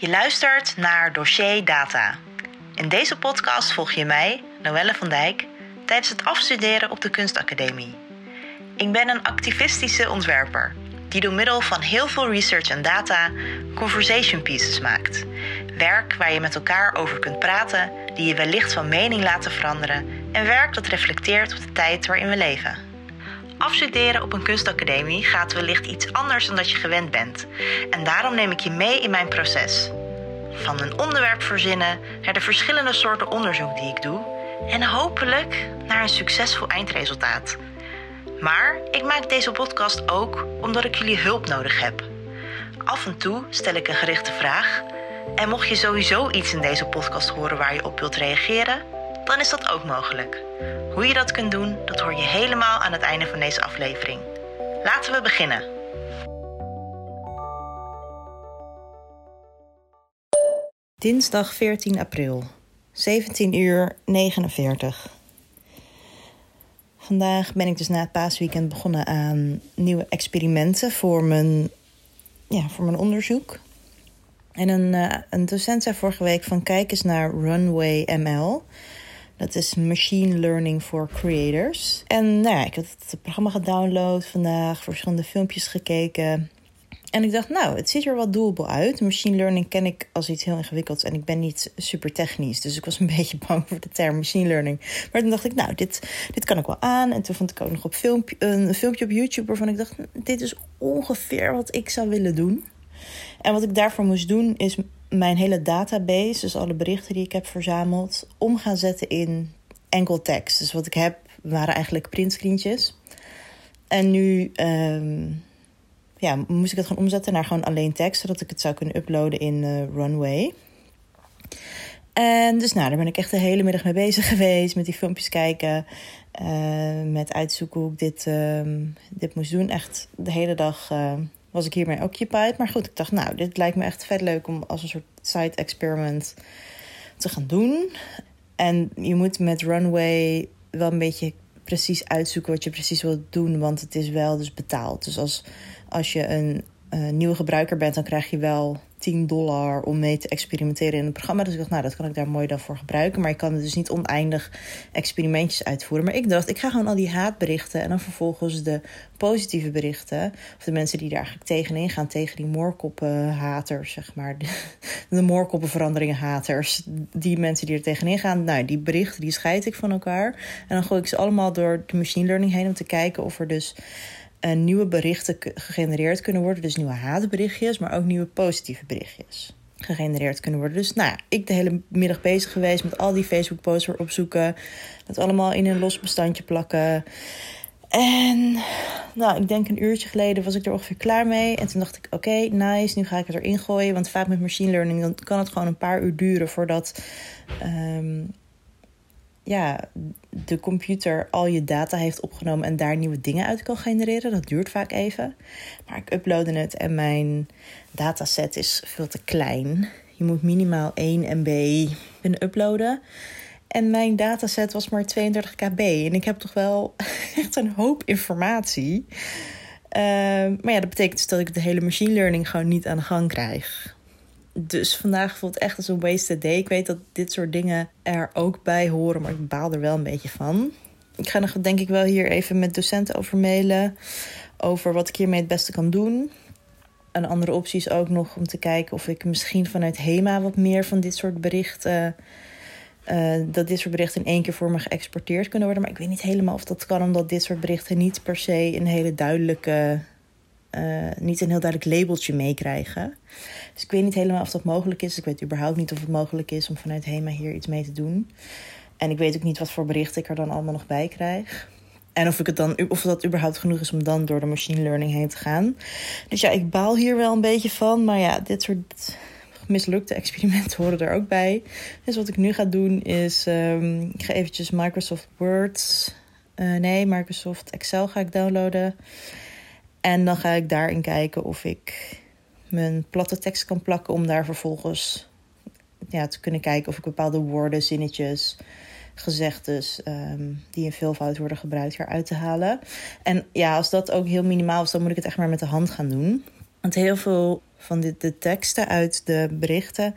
Je luistert naar Dossier Data. In deze podcast volg je mij, Noelle van Dijk, tijdens het afstuderen op de Kunstacademie. Ik ben een activistische ontwerper die door middel van heel veel research en data conversation pieces maakt. Werk waar je met elkaar over kunt praten, die je wellicht van mening laten veranderen en werk dat reflecteert op de tijd waarin we leven. Afstuderen op een kunstacademie gaat wellicht iets anders dan dat je gewend bent. En daarom neem ik je mee in mijn proces. Van een onderwerp verzinnen naar de verschillende soorten onderzoek die ik doe en hopelijk naar een succesvol eindresultaat. Maar ik maak deze podcast ook omdat ik jullie hulp nodig heb. Af en toe stel ik een gerichte vraag. En mocht je sowieso iets in deze podcast horen waar je op wilt reageren, dan is dat ook mogelijk. Hoe je dat kunt doen, dat hoor je helemaal aan het einde van deze aflevering. Laten we beginnen. Dinsdag 14 april, 17 uur 49. Vandaag ben ik dus na het paasweekend begonnen aan nieuwe experimenten voor mijn, ja, voor mijn onderzoek. En een, uh, een docent zei vorige week van kijk eens naar Runway ML. Dat is Machine Learning for Creators. En nou ik heb het programma gedownload vandaag, verschillende filmpjes gekeken. En ik dacht, nou, het ziet er wel doable uit. Machine learning ken ik als iets heel ingewikkelds en ik ben niet super technisch. Dus ik was een beetje bang voor de term machine learning. Maar toen dacht ik, nou, dit, dit kan ik wel aan. En toen vond ik ook nog op filmpje, een filmpje op YouTube waarvan ik dacht, dit is ongeveer wat ik zou willen doen. En wat ik daarvoor moest doen is mijn hele database, dus alle berichten die ik heb verzameld, om gaan zetten in enkel tekst. Dus wat ik heb waren eigenlijk printscreentjes. En nu um, ja, moest ik het gewoon omzetten naar gewoon alleen tekst, zodat ik het zou kunnen uploaden in uh, Runway. En dus nou, daar ben ik echt de hele middag mee bezig geweest. Met die filmpjes kijken. Uh, met uitzoeken hoe ik dit, uh, dit moest doen. Echt de hele dag uh, was ik hiermee occupied. Maar goed, ik dacht, nou, dit lijkt me echt vet leuk om als een soort side experiment te gaan doen. En je moet met Runway wel een beetje precies uitzoeken wat je precies wilt doen. Want het is wel dus betaald. Dus als als je een uh, nieuwe gebruiker bent, dan krijg je wel 10 dollar om mee te experimenteren in het programma. Dus ik dacht, nou, dat kan ik daar mooi dan voor gebruiken. Maar ik kan dus niet oneindig experimentjes uitvoeren. Maar ik dacht, ik ga gewoon al die haatberichten en dan vervolgens de positieve berichten. Of de mensen die daar eigenlijk tegenin gaan, tegen die moorkoppenhaters, zeg maar. De, de moorkoppenveranderingen haters. Die mensen die er tegenin gaan, nou, die berichten, die scheid ik van elkaar. En dan gooi ik ze allemaal door de machine learning heen om te kijken of er dus nieuwe berichten gegenereerd kunnen worden. Dus nieuwe haatberichtjes, maar ook nieuwe positieve berichtjes gegenereerd kunnen worden. Dus nou, ik de hele middag bezig geweest met al die Facebook-posts weer opzoeken. Dat allemaal in een los bestandje plakken. En nou, ik denk een uurtje geleden was ik er ongeveer klaar mee. En toen dacht ik, oké, nice, nu ga ik het erin gooien. Want vaak met machine learning dan kan het gewoon een paar uur duren voordat um, ja, de computer al je data heeft opgenomen en daar nieuwe dingen uit kan genereren. Dat duurt vaak even. Maar ik uploadde het en mijn dataset is veel te klein. Je moet minimaal 1 MB kunnen uploaden. En mijn dataset was maar 32 KB. En ik heb toch wel echt een hoop informatie. Uh, maar ja, dat betekent dus dat ik de hele machine learning gewoon niet aan de gang krijg. Dus vandaag voelt echt als een wasted day. Ik weet dat dit soort dingen er ook bij horen, maar ik baal er wel een beetje van. Ik ga nog denk ik wel hier even met docenten over mailen. Over wat ik hiermee het beste kan doen. Een andere optie is ook nog om te kijken of ik misschien vanuit HEMA wat meer van dit soort berichten. Uh, dat dit soort berichten in één keer voor me geëxporteerd kunnen worden. Maar ik weet niet helemaal of dat kan, omdat dit soort berichten niet per se een hele duidelijke uh, niet een heel duidelijk labeltje meekrijgen. Dus ik weet niet helemaal of dat mogelijk is. Ik weet überhaupt niet of het mogelijk is om vanuit HEMA hier iets mee te doen. En ik weet ook niet wat voor berichten ik er dan allemaal nog bij krijg. En of, ik het dan, of dat überhaupt genoeg is om dan door de machine learning heen te gaan. Dus ja, ik baal hier wel een beetje van. Maar ja, dit soort mislukte experimenten horen er ook bij. Dus wat ik nu ga doen is... Um, ik ga eventjes Microsoft Word... Uh, nee, Microsoft Excel ga ik downloaden. En dan ga ik daarin kijken of ik mijn platte tekst kan plakken om daar vervolgens ja, te kunnen kijken of ik bepaalde woorden, zinnetjes, gezegdes um, die in veelvoud worden gebruikt eruit te halen. En ja, als dat ook heel minimaal is, dan moet ik het echt maar met de hand gaan doen. Want heel veel van de, de teksten uit de berichten,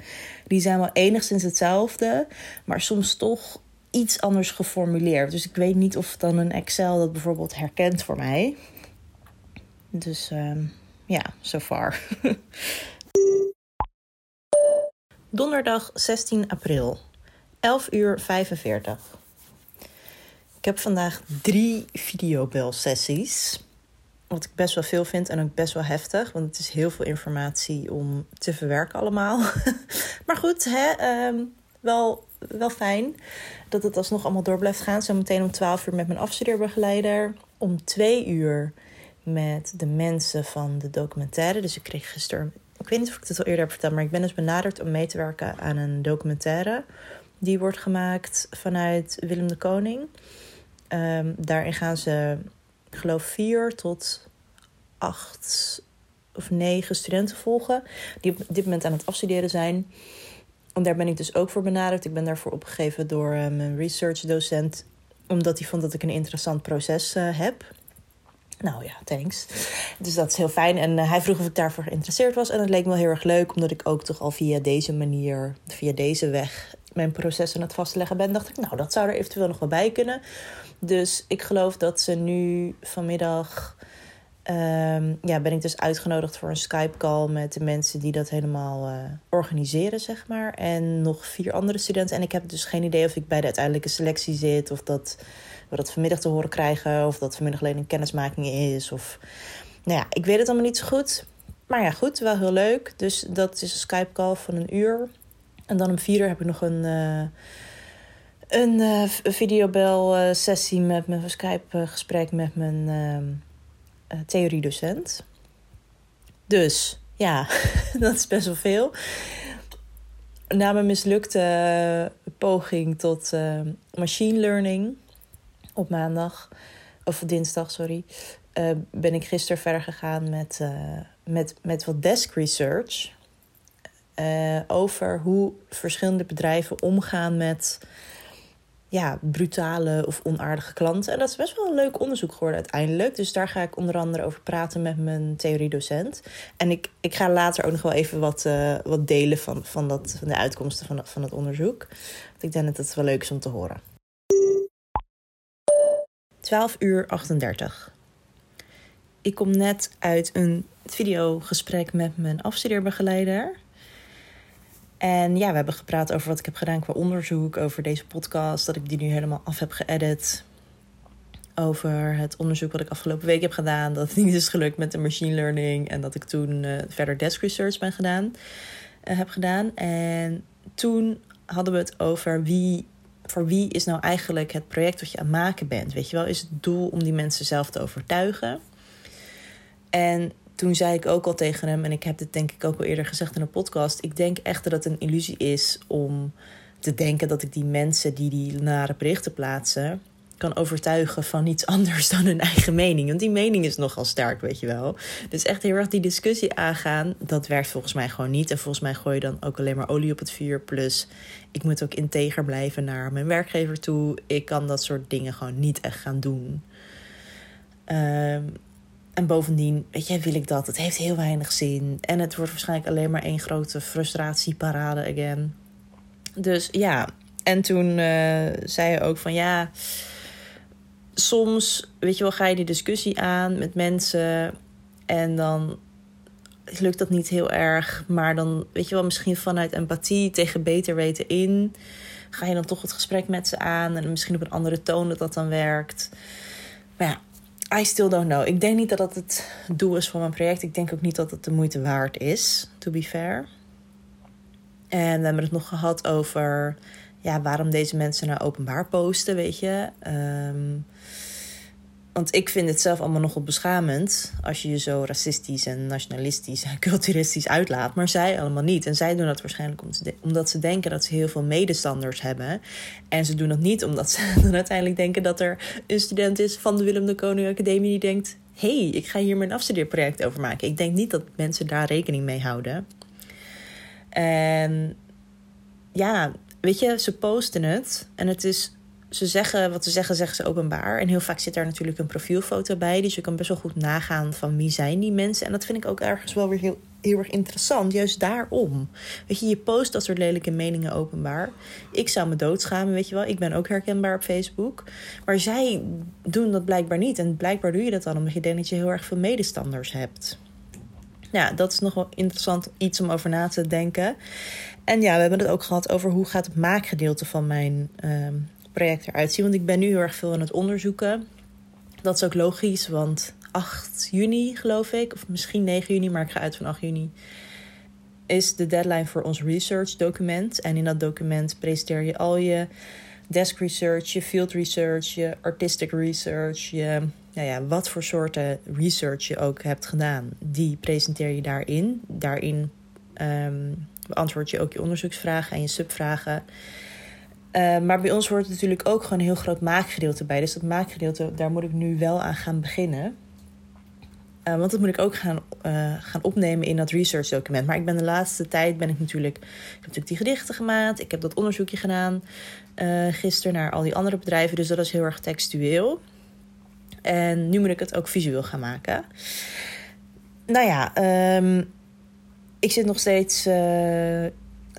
die zijn wel enigszins hetzelfde, maar soms toch iets anders geformuleerd. Dus ik weet niet of dan een Excel dat bijvoorbeeld herkent voor mij. Dus ehm, ja, so far. Donderdag 16 april, 11 uur 45. Ik heb vandaag drie videobelsessies. Wat ik best wel veel vind en ook best wel heftig. Want het is heel veel informatie om te verwerken allemaal. maar goed, hè, ehm, wel, wel fijn dat het alsnog allemaal door blijft gaan. Zometeen om 12 uur met mijn afstudeerbegeleider. Om 2 uur met de mensen van de documentaire. Dus ik kreeg gisteren... Ik weet niet of ik het al eerder heb verteld, maar ik ben dus benaderd om mee te werken aan een documentaire. Die wordt gemaakt vanuit Willem de Koning. Um, daarin gaan ze, ik geloof, vier tot acht of negen studenten volgen. Die op dit moment aan het afstuderen zijn. En daar ben ik dus ook voor benaderd. Ik ben daarvoor opgegeven door uh, mijn research docent. Omdat hij vond dat ik een interessant proces uh, heb. Nou ja, thanks. Dus dat is heel fijn. En uh, hij vroeg of ik daarvoor geïnteresseerd was. En dat leek me heel erg leuk, omdat ik ook toch al via deze manier, via deze weg, mijn proces aan het vastleggen ben. Dacht ik, nou, dat zou er eventueel nog wel bij kunnen. Dus ik geloof dat ze nu vanmiddag. Um, ja, ben ik dus uitgenodigd voor een Skype-call met de mensen die dat helemaal uh, organiseren, zeg maar. En nog vier andere studenten. En ik heb dus geen idee of ik bij de uiteindelijke selectie zit. Of dat we dat vanmiddag te horen krijgen. Of dat vanmiddag alleen een kennismaking is. Of nou ja, ik weet het allemaal niet zo goed. Maar ja, goed, wel heel leuk. Dus dat is een Skype-call van een uur. En dan om vier uur heb ik nog een. Uh, een uh, videobel-sessie met mijn Skype-gesprek met mijn uh, theoriedocent. Dus ja, dat is best wel veel. Na mijn mislukte poging tot uh, machine learning op maandag, of dinsdag, sorry, ben ik gisteren verder gegaan met, met, met wat desk research. over hoe verschillende bedrijven omgaan met ja, brutale of onaardige klanten. En dat is best wel een leuk onderzoek geworden uiteindelijk. Dus daar ga ik onder andere over praten met mijn theoriedocent. En ik, ik ga later ook nog wel even wat, uh, wat delen van, van, dat, van de uitkomsten van, van het onderzoek. Want ik denk dat het wel leuk is om te horen. 12 uur 38. Ik kom net uit een videogesprek met mijn afstudeerbegeleider. En ja, we hebben gepraat over wat ik heb gedaan qua onderzoek, over deze podcast, dat ik die nu helemaal af heb geëdit. Over het onderzoek wat ik afgelopen week heb gedaan, dat het niet is gelukt met de machine learning en dat ik toen uh, verder desk research ben gedaan, uh, heb gedaan. En toen hadden we het over wie, voor wie is nou eigenlijk het project wat je aan het maken bent. Weet je wel, is het doel om die mensen zelf te overtuigen? En toen zei ik ook al tegen hem, en ik heb dit denk ik ook al eerder gezegd in een podcast. Ik denk echt dat het een illusie is om te denken dat ik die mensen die die nare berichten plaatsen, kan overtuigen van iets anders dan hun eigen mening. Want die mening is nogal sterk, weet je wel. Dus echt heel erg die discussie aangaan, dat werkt volgens mij gewoon niet. En volgens mij gooi je dan ook alleen maar olie op het vuur. Plus, ik moet ook integer blijven naar mijn werkgever toe. Ik kan dat soort dingen gewoon niet echt gaan doen. Um, en bovendien, weet je, wil ik dat. Het heeft heel weinig zin. En het wordt waarschijnlijk alleen maar één grote frustratieparade again. Dus ja, en toen uh, zei je ook van ja, soms, weet je wel, ga je die discussie aan met mensen en dan lukt dat niet heel erg. Maar dan, weet je wel, misschien vanuit empathie tegen beter weten in, ga je dan toch het gesprek met ze aan en misschien op een andere toon dat dat dan werkt. Maar ja, I still don't know. Ik denk niet dat dat het doel is van mijn project. Ik denk ook niet dat het de moeite waard is, to be fair. En we hebben het nog gehad over ja, waarom deze mensen nou openbaar posten, weet je. Um, want ik vind het zelf allemaal nogal beschamend als je je zo racistisch en nationalistisch en culturistisch uitlaat. Maar zij allemaal niet. En zij doen dat waarschijnlijk omdat ze denken dat ze heel veel medestanders hebben. En ze doen dat niet omdat ze dan uiteindelijk denken dat er een student is van de Willem de Koning Academie die denkt: hé, hey, ik ga hier mijn afstudeerproject over maken. Ik denk niet dat mensen daar rekening mee houden. En ja, weet je, ze posten het en het is ze zeggen wat ze zeggen, zeggen ze openbaar. En heel vaak zit daar natuurlijk een profielfoto bij. Dus je kan best wel goed nagaan van wie zijn die mensen. En dat vind ik ook ergens wel weer heel heel erg interessant, juist daarom. Weet je, je post dat soort lelijke meningen openbaar. Ik zou me doodschamen, weet je wel. Ik ben ook herkenbaar op Facebook. Maar zij doen dat blijkbaar niet. En blijkbaar doe je dat dan omdat je denkt dat je heel erg veel medestanders hebt. Ja, dat is nog wel interessant iets om over na te denken. En ja, we hebben het ook gehad over hoe gaat het maakgedeelte van mijn ehm, project eruit zien. Want ik ben nu heel erg veel aan het onderzoeken. Dat is ook logisch, want 8 juni, geloof ik, of misschien 9 juni, maar ik ga uit van 8 juni, is de deadline voor ons research document. En in dat document presenteer je al je desk research, je field research, je artistic research, je, nou ja, wat voor soorten research je ook hebt gedaan. Die presenteer je daarin. Daarin um, beantwoord je ook je onderzoeksvragen en je subvragen. Uh, maar bij ons hoort natuurlijk ook gewoon een heel groot maakgedeelte bij. Dus dat maakgedeelte, daar moet ik nu wel aan gaan beginnen. Uh, want dat moet ik ook gaan, uh, gaan opnemen in dat research document. Maar ik ben de laatste tijd ben ik natuurlijk. Ik heb natuurlijk die gedichten gemaakt. Ik heb dat onderzoekje gedaan gisteren naar al die andere bedrijven. Dus dat is heel erg textueel. En nu moet ik het ook visueel gaan maken. Nou ja, um, ik zit nog steeds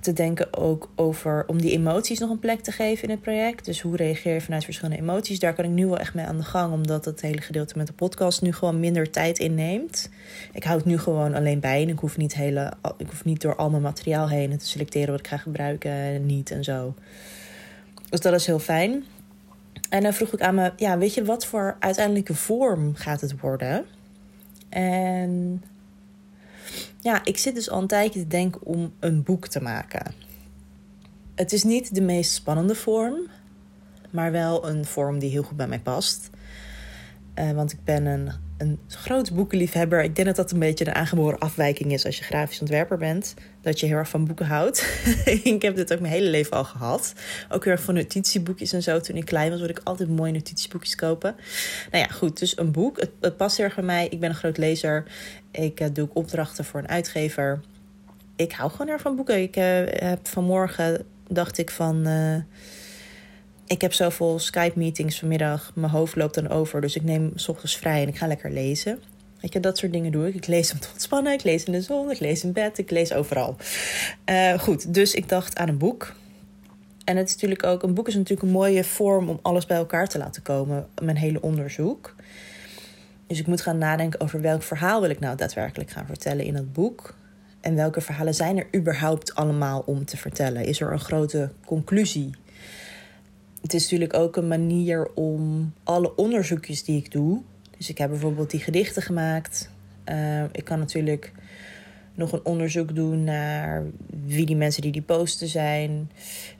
te denken ook over om die emoties nog een plek te geven in het project. Dus hoe reageer je vanuit verschillende emoties? Daar kan ik nu wel echt mee aan de gang, omdat het hele gedeelte met de podcast nu gewoon minder tijd inneemt. Ik houd het nu gewoon alleen bij en ik hoef niet, hele, ik hoef niet door al mijn materiaal heen en te selecteren wat ik ga gebruiken en niet en zo. Dus dat is heel fijn. En dan vroeg ik aan me, ja, weet je, wat voor uiteindelijke vorm gaat het worden? En ja, ik zit dus al een tijdje te denken om een boek te maken. Het is niet de meest spannende vorm, maar wel een vorm die heel goed bij mij past. Uh, want ik ben een, een groot boekenliefhebber. Ik denk dat dat een beetje de aangeboren afwijking is als je grafisch ontwerper bent. Dat je heel erg van boeken houdt. ik heb dit ook mijn hele leven al gehad. Ook heel erg van notitieboekjes en zo. Toen ik klein was, wilde ik altijd mooie notitieboekjes kopen. Nou ja, goed. Dus een boek. Het, past heel erg bij mij. Ik ben een groot lezer. Ik uh, doe opdrachten voor een uitgever. Ik hou gewoon erg van boeken. Ik uh, heb vanmorgen dacht ik van ik heb zoveel Skype-meetings vanmiddag. Mijn hoofd loopt dan over. Dus ik neem s ochtends vrij en ik ga lekker lezen. Weet je, dat soort dingen doe ik. Ik lees om te ontspannen. Ik lees in de zon. Ik lees in bed. Ik lees overal. Uh, goed, dus ik dacht aan een boek. En het is natuurlijk ook, een boek is natuurlijk een mooie vorm om alles bij elkaar te laten komen. Mijn hele onderzoek. Dus ik moet gaan nadenken over welk verhaal wil ik nou daadwerkelijk gaan vertellen in het boek. En welke verhalen zijn er überhaupt allemaal om te vertellen? Is er een grote conclusie het is natuurlijk ook een manier om alle onderzoekjes die ik doe. Dus ik heb bijvoorbeeld die gedichten gemaakt. Uh, ik kan natuurlijk nog een onderzoek doen naar wie die mensen die die posten zijn.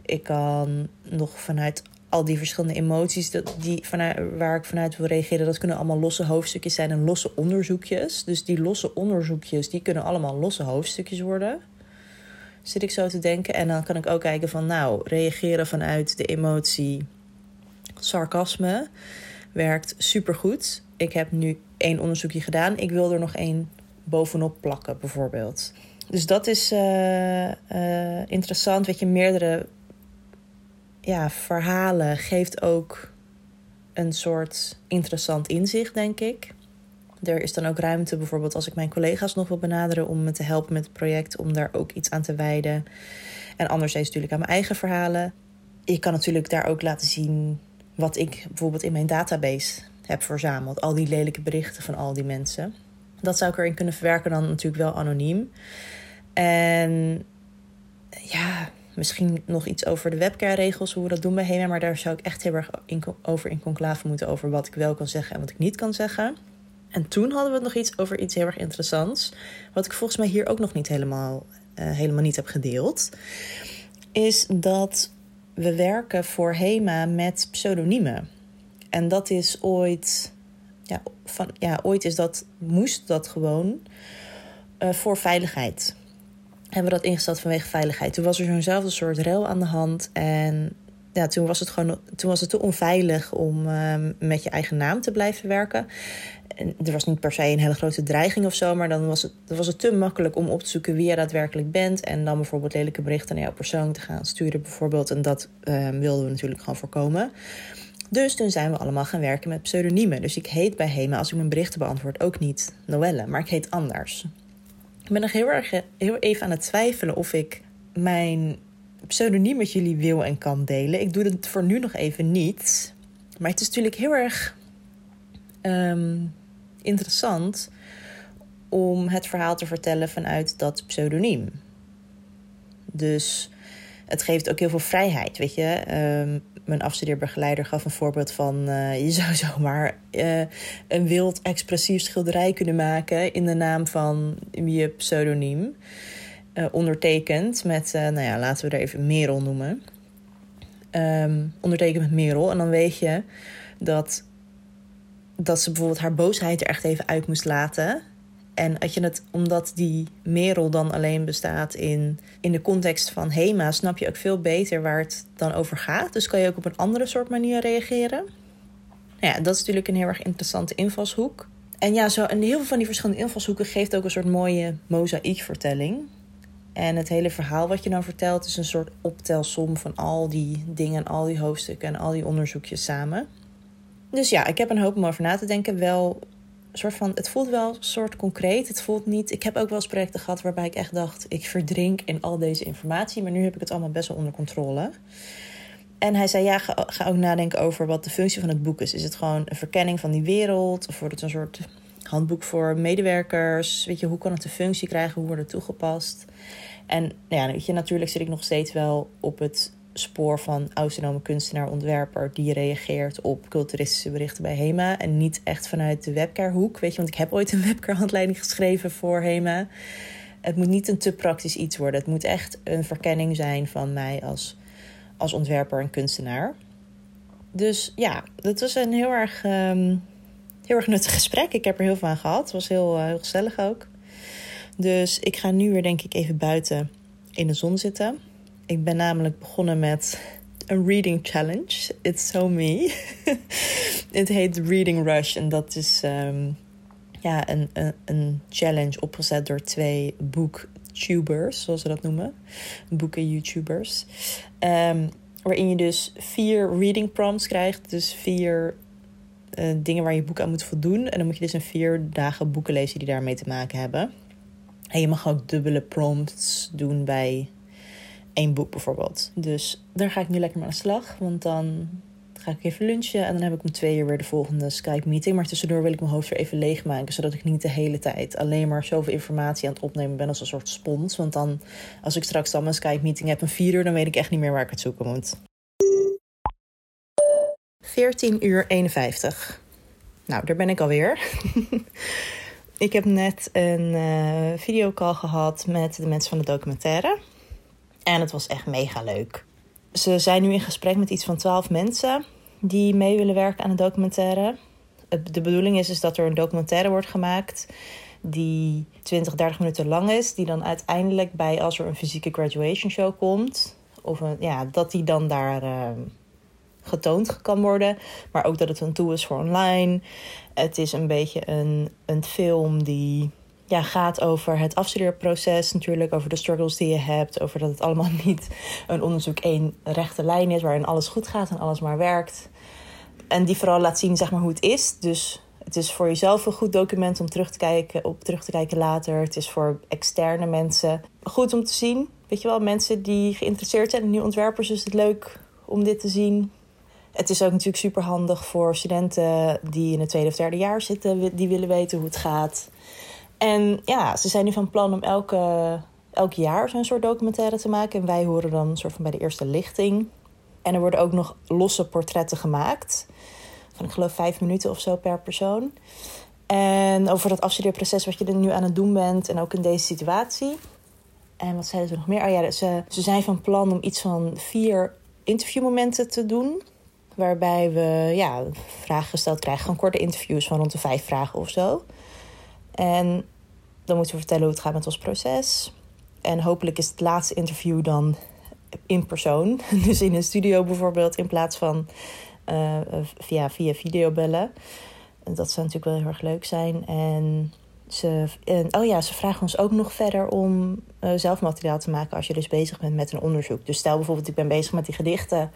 Ik kan nog vanuit al die verschillende emoties dat die vanuit, waar ik vanuit wil reageren, dat kunnen allemaal losse hoofdstukjes zijn en losse onderzoekjes. Dus die losse onderzoekjes, die kunnen allemaal losse hoofdstukjes worden zit ik zo te denken. En dan kan ik ook kijken van, nou, reageren vanuit de emotie sarcasme werkt supergoed. Ik heb nu één onderzoekje gedaan. Ik wil er nog één bovenop plakken, bijvoorbeeld. Dus dat is uh, uh, interessant. Weet je, meerdere ja, verhalen geeft ook een soort interessant inzicht, denk ik. Er is dan ook ruimte, bijvoorbeeld als ik mijn collega's nog wil benaderen om me te helpen met het project, om daar ook iets aan te wijden. En anderzijds natuurlijk aan mijn eigen verhalen. Ik kan natuurlijk daar ook laten zien wat ik bijvoorbeeld in mijn database heb verzameld. Al die lelijke berichten van al die mensen. Dat zou ik erin kunnen verwerken, dan natuurlijk wel anoniem. En ja, misschien nog iets over de webcare-regels, hoe we dat doen bij HEMA. Maar daar zou ik echt heel erg over in conclave moeten over wat ik wel kan zeggen en wat ik niet kan zeggen. En toen hadden we nog iets over iets heel erg interessants. Wat ik volgens mij hier ook nog niet helemaal, uh, helemaal niet heb gedeeld. Is dat we werken voor HEMA met pseudoniemen. En dat is ooit. Ja, van, ja, ooit is dat, moest dat gewoon uh, voor veiligheid. Hebben we dat ingesteld vanwege veiligheid. Toen was er zo'nzelfde soort rel aan de hand. En ja, toen was het gewoon toen was het te onveilig om uh, met je eigen naam te blijven werken. En er was niet per se een hele grote dreiging of zo, maar dan was het, dan was het te makkelijk om op te zoeken wie je daadwerkelijk bent. En dan bijvoorbeeld lelijke berichten naar jouw persoon te gaan sturen, bijvoorbeeld. En dat uh, wilden we natuurlijk gewoon voorkomen. Dus toen zijn we allemaal gaan werken met pseudoniemen. Dus ik heet bij Hema, als ik mijn berichten beantwoord, ook niet Noelle, maar ik heet anders. Ik ben nog heel erg heel even aan het twijfelen of ik mijn pseudoniem met jullie wil en kan delen. Ik doe het voor nu nog even niet. Maar het is natuurlijk heel erg ehm, interessant om het verhaal te vertellen vanuit dat pseudoniem. Dus het geeft ook heel veel vrijheid, weet je. Um, mijn afstudeerbegeleider gaf een voorbeeld van... Uh, je zou zomaar uh, een wild expressief schilderij kunnen maken... in de naam van je pseudoniem. Uh, ondertekend met, nou ja, laten we er even Merel noemen. Um, ondertekend met Merel. En dan weet je dat, dat ze bijvoorbeeld haar boosheid er echt even uit moest laten... En als je het, omdat die merel dan alleen bestaat in, in de context van HEMA, snap je ook veel beter waar het dan over gaat. Dus kan je ook op een andere soort manier reageren. Nou ja, dat is natuurlijk een heel erg interessante invalshoek. En ja, zo, en heel veel van die verschillende invalshoeken geeft ook een soort mooie mozaïekvertelling. En het hele verhaal wat je dan vertelt is een soort optelsom van al die dingen, al die hoofdstukken en al die onderzoekjes samen. Dus ja, ik heb een hoop om over na te denken. Wel soort van, het voelt wel soort concreet. Het voelt niet. Ik heb ook wel eens projecten gehad waarbij ik echt dacht: ik verdrink in al deze informatie. Maar nu heb ik het allemaal best wel onder controle. En hij zei: ja, ga, ook nadenken over wat de functie van het boek is. Is het gewoon een verkenning van die wereld? Of wordt het een soort handboek voor medewerkers? Weet je, hoe kan het een functie krijgen? Hoe wordt het toegepast? En nou ja, weet je, natuurlijk zit ik nog steeds wel op het spoor van autonome kunstenaar, ontwerper die reageert op culturistische berichten bij HEMA. En niet echt vanuit de webcare-hoek. Weet je, want ik heb ooit een webcare-handleiding geschreven voor HEMA. Het moet niet een te praktisch iets worden. Het moet echt een verkenning zijn van mij als, als ontwerper en kunstenaar. Dus ja, dat was een heel erg, um, heel erg nuttig gesprek. Ik heb er heel veel aan gehad. Het was heel, uh, heel gezellig ook. Dus ik ga nu weer denk ik even buiten in de zon zitten. Ik ben namelijk begonnen met een reading challenge. It's so me. Het heet Reading Rush en dat is um, ja, een, een, een, challenge opgezet door twee booktubers, zoals ze dat noemen. Boeken-YouTubers. Um, waarin je dus vier reading prompts krijgt. Dus vier uh, dingen waar je boek aan moet voldoen. En dan moet je dus in vier dagen boeken lezen die daarmee te maken hebben. En je mag ook dubbele prompts doen bij één boek bijvoorbeeld. Dus daar ga ik nu lekker mee aan de slag. Want dan ga ik even lunchen en dan heb ik om twee uur weer de volgende Skype meeting. Maar tussendoor wil ik mijn hoofd weer even leegmaken. Zodat ik niet de hele tijd alleen maar zoveel informatie aan het opnemen ben als een soort spons. Want dan, als ik straks dan mijn Skype meeting heb een vier uur, dan weet ik echt niet meer waar ik het zoeken moet. 14 uur 51. Nou, daar ben ik alweer. ik heb net een uh, videocall gehad met de mensen van de documentaire. En het was echt mega leuk. Ze zijn nu in gesprek met iets van twaalf mensen die mee willen werken aan een documentaire. De bedoeling is, is dat er een documentaire wordt gemaakt die 20, 30 minuten lang is. Die dan uiteindelijk bij, als er een fysieke graduation show komt, of een, ja, dat die dan daar uh, getoond kan worden. Maar ook dat het een tool is voor online. Het is een beetje een, een film die ja, gaat over het afstudeerproces, natuurlijk over de struggles die je hebt, over dat het allemaal niet een onderzoek één rechte lijn is waarin alles goed gaat en alles maar werkt. En die vooral laat zien zeg maar, hoe het is. Dus het is voor jezelf een goed document om terug te kijken, op terug te kijken later. Het is voor externe mensen goed om te zien. Weet je wel, mensen die geïnteresseerd zijn in nieuwe ontwerpers, is het leuk om dit te zien. Het is ook natuurlijk super handig voor studenten die in het tweede of derde jaar zitten, die willen weten hoe het gaat. En ja, ze zijn nu van plan om elke, elk jaar zo'n soort documentaire te maken. En wij horen dan soort van bij de eerste lichting. En er worden ook nog losse portretten gemaakt. Van ik geloof vijf minuten of zo per persoon. En over dat afstudeerproces wat je er nu aan het doen bent. En ook in deze situatie. En wat zeiden ze nog meer? Oh ja, ze, ze zijn van plan om iets van vier interviewmomenten te doen. Waarbij we ja, vragen gesteld krijgen. Gewoon korte interviews van rond de vijf vragen of zo. En dan moeten we vertellen hoe het gaat met ons proces. En hopelijk is het laatste interview dan in persoon. Dus in een studio bijvoorbeeld, in plaats van uh, via, via videobellen. Dat zou natuurlijk wel heel erg leuk zijn. En ze, en, oh ja, ze vragen ons ook nog verder om uh, zelf materiaal te maken als je dus bezig bent met een onderzoek. Dus stel bijvoorbeeld, ik ben bezig met die gedichten,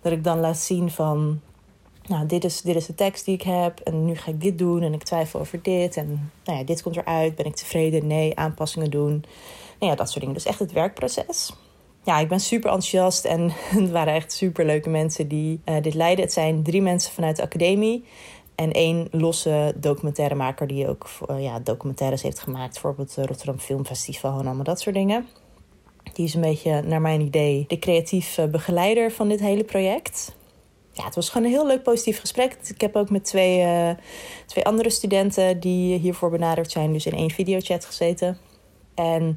dat ik dan laat zien van nou, dit is, dit is de tekst die ik heb en nu ga ik dit doen en ik twijfel over dit en nou ja, dit komt eruit, ben ik tevreden, nee, aanpassingen doen. Nou ja, dat soort dingen. Dus echt het werkproces. Ja, ik ben super enthousiast en het waren echt super leuke mensen die uh, dit leiden. Het zijn drie mensen vanuit de academie en één losse documentairemaker die ook uh, ja, documentaires heeft gemaakt. Bijvoorbeeld het Rotterdam Filmfestival en allemaal dat soort dingen. Die is een beetje, naar mijn idee, de creatief begeleider van dit hele project ja, het was gewoon een heel leuk positief gesprek. Ik heb ook met twee, uh, twee andere studenten die hiervoor benaderd zijn, dus in één videochat gezeten. En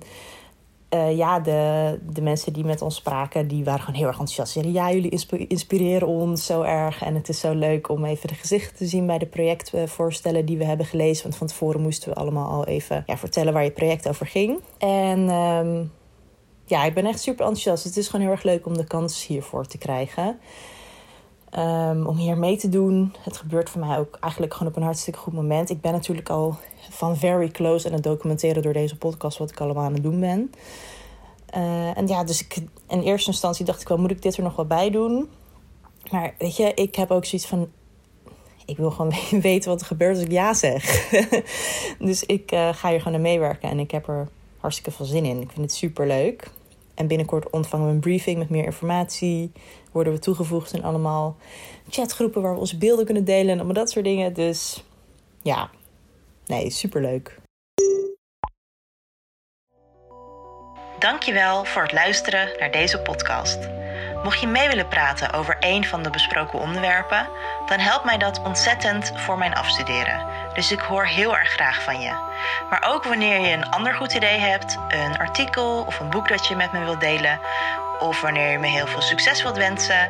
uh, ja, de, de mensen die met ons spraken, die waren gewoon heel erg enthousiast. Ze zeiden, ja, jullie inspireren ons zo erg. En het is zo leuk om even de gezichten te zien bij de projectvoorstellen die we hebben gelezen. Want van tevoren moesten we allemaal al even ja, vertellen waar je project over ging. En um, ja, ik ben echt super enthousiast. Het is gewoon heel erg leuk om de kans hiervoor te krijgen. Um, om hier mee te doen. Het gebeurt voor mij ook eigenlijk gewoon op een hartstikke goed moment. Ik ben natuurlijk al van very close aan het documenteren door deze podcast wat ik allemaal aan het doen ben. Uh, en ja, dus ik, in eerste instantie dacht ik wel, moet ik dit er nog wel bij doen? Maar weet je, ik heb ook zoiets van, ik wil gewoon weten wat er gebeurt als ik ja zeg. dus ik uh, ga hier gewoon aan meewerken en ik heb er hartstikke veel zin in. Ik vind het super leuk. En binnenkort ontvangen we een briefing met meer informatie. Worden we toegevoegd in allemaal chatgroepen waar we onze beelden kunnen delen en allemaal dat soort dingen. Dus ja, nee, superleuk. Dankjewel voor het luisteren naar deze podcast. Mocht je mee willen praten over een van de besproken onderwerpen, dan helpt mij dat ontzettend voor mijn afstuderen. Dus ik hoor heel erg graag van je. Maar ook wanneer je een ander goed idee hebt, een artikel of een boek dat je met me wilt delen, of wanneer je me heel veel succes wilt wensen,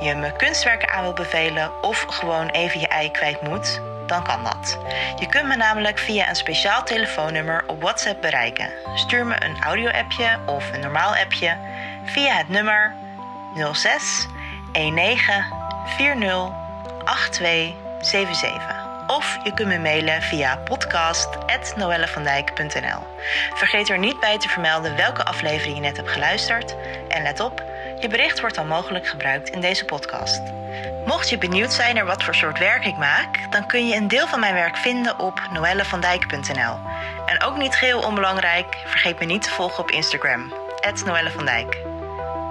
je me kunstwerken aan wilt bevelen of gewoon even je ei kwijt moet, dan kan dat. Je kunt me namelijk via een speciaal telefoonnummer op WhatsApp bereiken. Stuur me een audio-appje of een normaal appje via het nummer 06 19 40 8277. Of je kunt me mailen via podcast.noellevandijk.nl. Vergeet er niet bij te vermelden welke aflevering je net hebt geluisterd. En let op, je bericht wordt dan mogelijk gebruikt in deze podcast. Mocht je benieuwd zijn naar wat voor soort werk ik maak, dan kun je een deel van mijn werk vinden op noellevandijk.nl. En ook niet geheel onbelangrijk, vergeet me niet te volgen op Instagram, Noelle